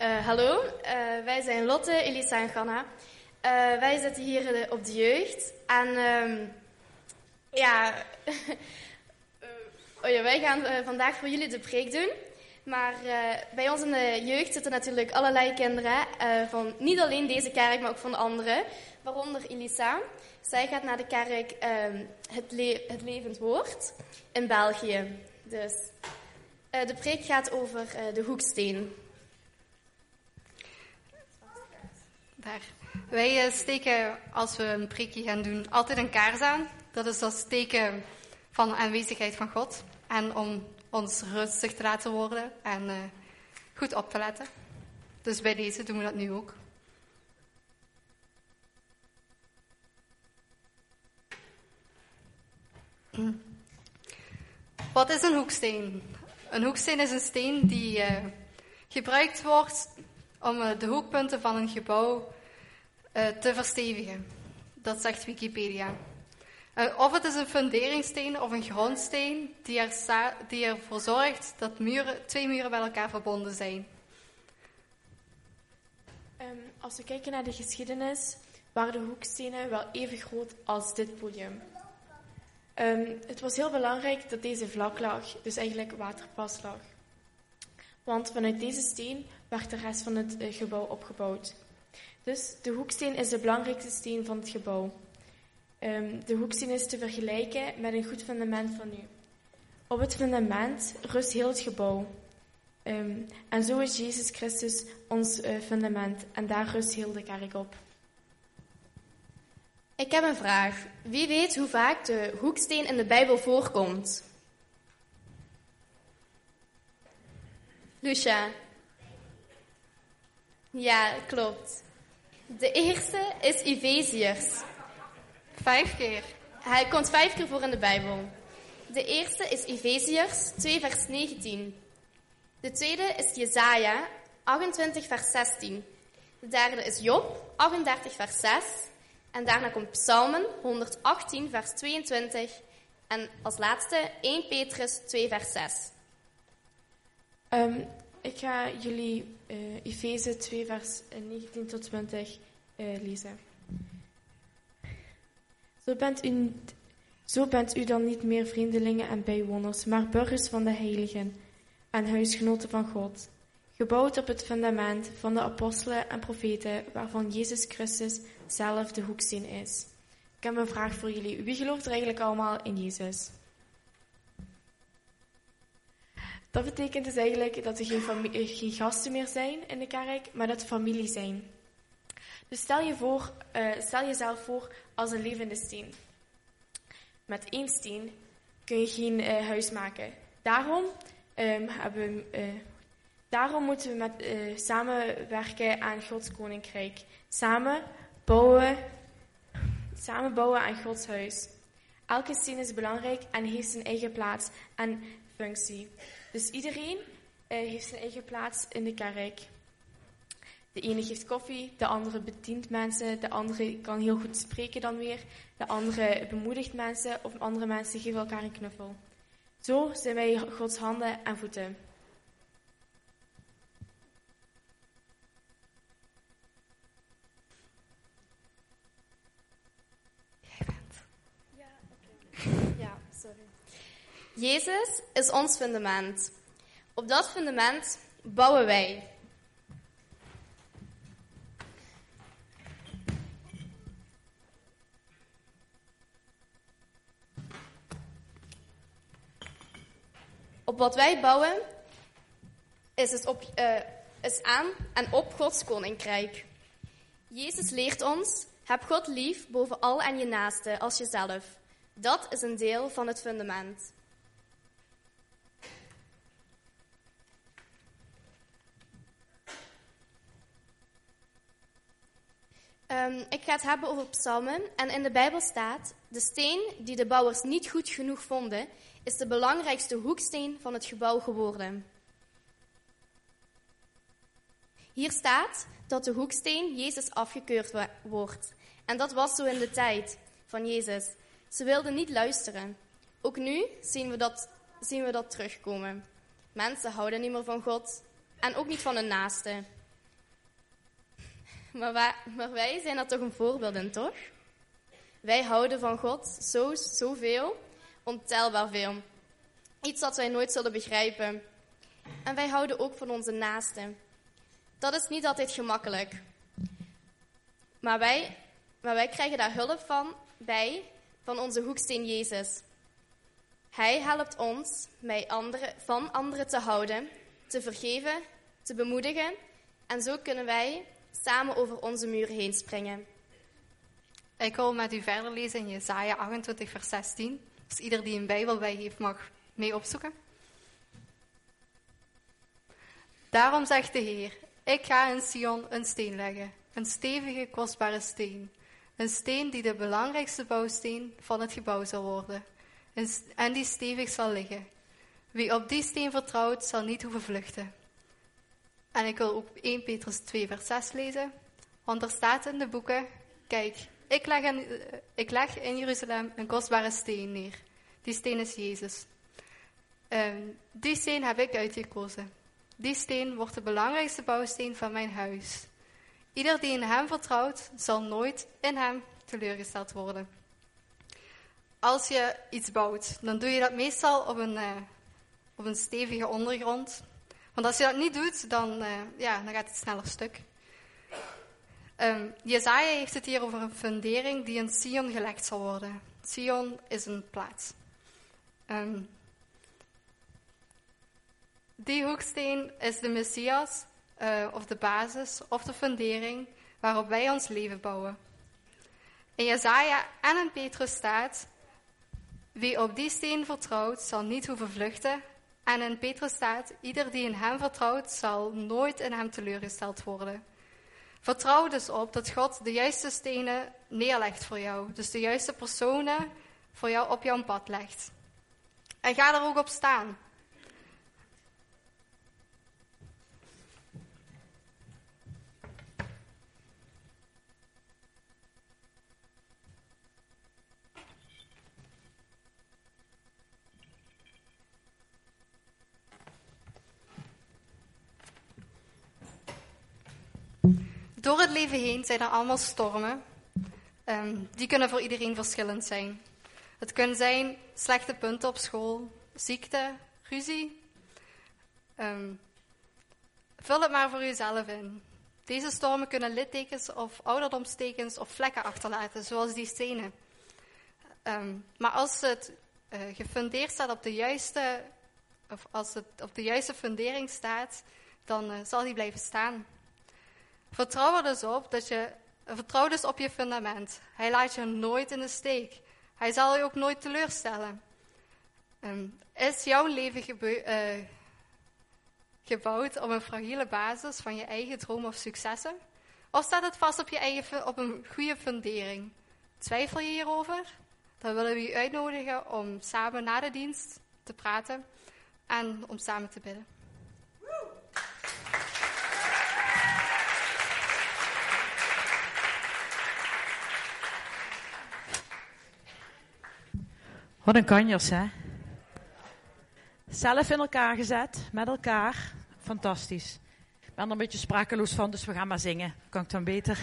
Uh, hallo, uh, wij zijn Lotte, Elisa en Ganna. Uh, wij zitten hier op de jeugd. En um, ja, oh ja, wij gaan vandaag voor jullie de preek doen. Maar bij ons in de jeugd zitten natuurlijk allerlei kinderen. van niet alleen deze kerk, maar ook van andere. Waaronder Elisa. Zij gaat naar de kerk um, het, het Levend Woord in België. Dus de preek gaat over de hoeksteen. Daar. Wij eh, steken, als we een preekje gaan doen, altijd een kaars aan. Dat is als teken van de aanwezigheid van God. En om ons rustig te laten worden en uh, goed op te letten. Dus bij deze doen we dat nu ook. Wat is een hoeksteen? Een hoeksteen is een steen die uh, gebruikt wordt om eh, de hoekpunten van een gebouw uh, te verstevigen. Dat zegt Wikipedia. Uh, of het is een funderingssteen of een grondsteen die, er die ervoor zorgt dat muren, twee muren bij elkaar verbonden zijn. Um, als we kijken naar de geschiedenis, waren de hoekstenen wel even groot als dit podium. Um, het was heel belangrijk dat deze vlak lag, dus eigenlijk waterpas lag. Want vanuit deze steen werd de rest van het eh, gebouw opgebouwd. Dus de hoeksteen is de belangrijkste steen van het gebouw. Um, de hoeksteen is te vergelijken met een goed fundament van nu. Op het fundament rust heel het gebouw. Um, en zo is Jezus Christus ons uh, fundament en daar rust heel de kerk op. Ik heb een vraag. Wie weet hoe vaak de hoeksteen in de Bijbel voorkomt? Lucia. Ja, klopt. De eerste is Efeziërs. Vijf keer. Hij komt vijf keer voor in de Bijbel. De eerste is Efeziërs 2 vers 19. De tweede is Jesaja 28 vers 16. De derde is Job 38 vers 6. En daarna komt Psalmen 118 vers 22. En als laatste 1 Petrus 2 vers 6. Um, ik ga jullie uh, Efeze 2, vers 19 tot 20 uh, eh, lezen. Zo bent, u, zo bent u dan niet meer vreemdelingen en bijwoners, maar burgers van de heiligen en huisgenoten van God. Gebouwd op het fundament van de apostelen en profeten, waarvan Jezus Christus zelf de hoeksteen is. Ik heb een vraag voor jullie. Wie gelooft er eigenlijk allemaal in Jezus? Dat betekent dus eigenlijk dat er geen, eh, geen, gasten meer zijn in de kerk, maar dat we familie zijn. Dus stel, je voor, uh, stel jezelf voor als een levende steen. Met één steen kun je geen uh, huis maken. Daarom, um, hebben daarom moeten we met, samenwerken aan Gods koninkrijk. Samen bouwen, samen bouwen aan Gods huis. Elke steen is belangrijk en heeft zijn eigen plaats en functie. Dus iedereen uh, heeft zijn eigen plaats in de kerk. De ene geeft koffie, de andere bedient mensen, de andere kan heel goed spreken dan weer, de andere bemoedigt mensen of andere mensen geven elkaar een knuffel. Zo zijn wij Gods handen en voeten. Jij bent. Ja, oké. Ja, sorry. Jezus is ons fundament. Op dat fundament bouwen wij. Op wat wij bouwen is, het op, uh, is aan en op Gods koninkrijk. Jezus leert ons: heb God lief boven al en je naaste als jezelf. Dat is een deel van het fundament. Um, ik ga het hebben over psalmen. En in de Bijbel staat: De steen die de bouwers niet goed genoeg vonden, is de belangrijkste hoeksteen van het gebouw geworden. Hier staat dat de hoeksteen Jezus afgekeurd wordt. En dat was zo in de tijd van Jezus. Ze wilden niet luisteren. Ook nu zien we dat, zien we dat terugkomen. Mensen houden niet meer van God en ook niet van hun naaste. Maar wij, zijn er toch een voorbeeld in, toch? Wij houden van God zo, zoveel, ontelbaar veel. Iets dat wij nooit zullen begrijpen. En wij houden ook van onze naasten. Dat is niet altijd gemakkelijk. Maar wij, maar wij krijgen daar hulp van bij, van onze hoeksteen Jezus. Hij helpt ons mij anderen, van anderen te houden, te vergeven, te bemoedigen. En zo kunnen wij samen over onze muren heen springen. Ik wil met u verder lezen in Jesaja 28, vers 16. Dus ieder die een Bijbel bij heeft mag mee opzoeken. Daarom zegt de Heer, ik ga in Sion een steen leggen, een stevige, kostbare steen. Een steen die de belangrijkste bouwsteen van het gebouw zal worden. En die stevig zal liggen. Wie op die steen vertrouwt, zal niet hoeven vluchten. En ik wil ook 1 Petrus 2, vers 6 lezen. Want er staat in de boeken: Kijk, ik leg, in, ik leg in Jeruzalem een kostbare steen neer. Die steen is Jezus. Um, die steen heb ik uitgekozen. Die steen wordt de belangrijkste bouwsteen van mijn huis. Ieder die in hem vertrouwt, zal nooit in hem teleurgesteld worden. Als je iets bouwt, dan doe je dat meestal op een, uh, op een stevige ondergrond. Want als je dat niet doet, dan, uh, ja, dan gaat het sneller stuk. Um, Jezaja heeft het hier over een fundering die in Sion gelegd zal worden. Sion is een plaats. Um, die hoeksteen is de Messias, uh, of de basis, of de fundering waarop wij ons leven bouwen. In Jezaja en in Petrus staat, wie op die steen vertrouwt, zal niet hoeven vluchten. En in Petrus staat, ieder die in hem vertrouwt, zal nooit in hem teleurgesteld worden. Vertrouw dus op dat God de juiste stenen neerlegt voor jou. Dus de juiste personen voor jou op jouw pad legt. En ga er ook op staan. Door het leven heen zijn er allemaal stormen. Um, die kunnen voor iedereen verschillend zijn. Het kunnen zijn slechte punten op school, ziekte, ruzie. Um, vul het maar voor jezelf in. Deze stormen kunnen littekens of ouderdomstekens of vlekken achterlaten, zoals die stenen. Um, maar als het uh, gefundeerd staat op de juiste, of als het op de juiste fundering staat, dan uh, zal die blijven staan. Vertrouw er dus op dat je, vertrouw dus op je fundament. Hij laat je nooit in de steek. Hij zal je ook nooit teleurstellen. Um, is jouw leven uh, gebouwd op een fragiele basis van je eigen droom of successen? Of staat het vast op, je eigen, op een goede fundering? Twijfel je hierover? Dan willen we je uitnodigen om samen na de dienst te praten en om samen te bidden. Wat een kanjers, hè? Zelf in elkaar gezet, met elkaar. Fantastisch. Ik ben er een beetje sprakeloos van, dus we gaan maar zingen. Kan ik dan beter?